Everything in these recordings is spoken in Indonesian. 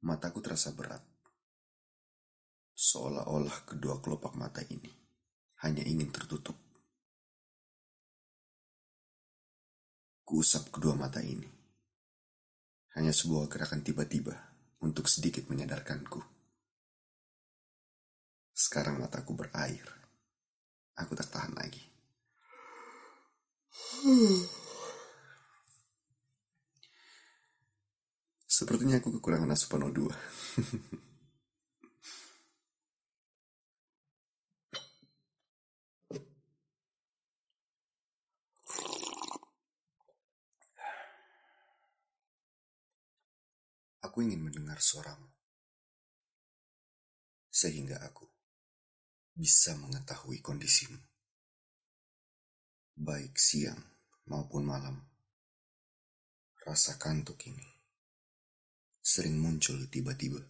Mataku terasa berat. Seolah-olah kedua kelopak mata ini hanya ingin tertutup. Kuusap kedua mata ini. Hanya sebuah gerakan tiba-tiba untuk sedikit menyadarkanku. Sekarang mataku berair. Aku tak tahan lagi. Sepertinya aku kekurangan asupan O2. Aku ingin mendengar suaramu. Sehingga aku bisa mengetahui kondisimu. Baik siang maupun malam. Rasa kantuk ini sering muncul tiba-tiba.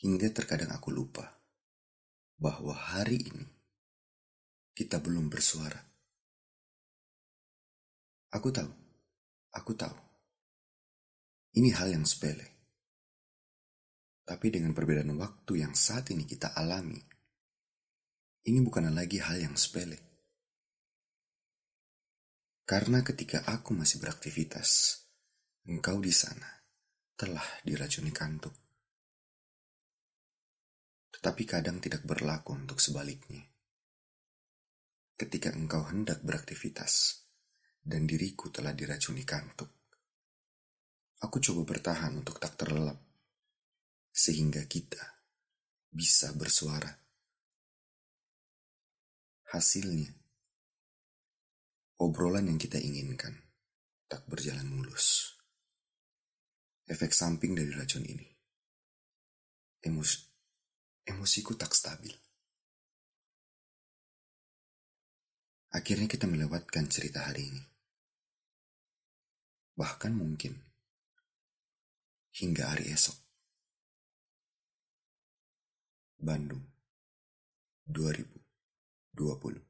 Hingga terkadang aku lupa bahwa hari ini kita belum bersuara. Aku tahu, aku tahu. Ini hal yang sepele. Tapi dengan perbedaan waktu yang saat ini kita alami, ini bukan lagi hal yang sepele. Karena ketika aku masih beraktivitas, engkau di sana telah diracuni kantuk. Tetapi kadang tidak berlaku untuk sebaliknya. Ketika engkau hendak beraktivitas dan diriku telah diracuni kantuk, aku coba bertahan untuk tak terlelap, sehingga kita bisa bersuara. Hasilnya, obrolan yang kita inginkan tak berjalan mulus efek samping dari racun ini. Emos, emosiku tak stabil. Akhirnya kita melewatkan cerita hari ini. Bahkan mungkin hingga hari esok. Bandung 2020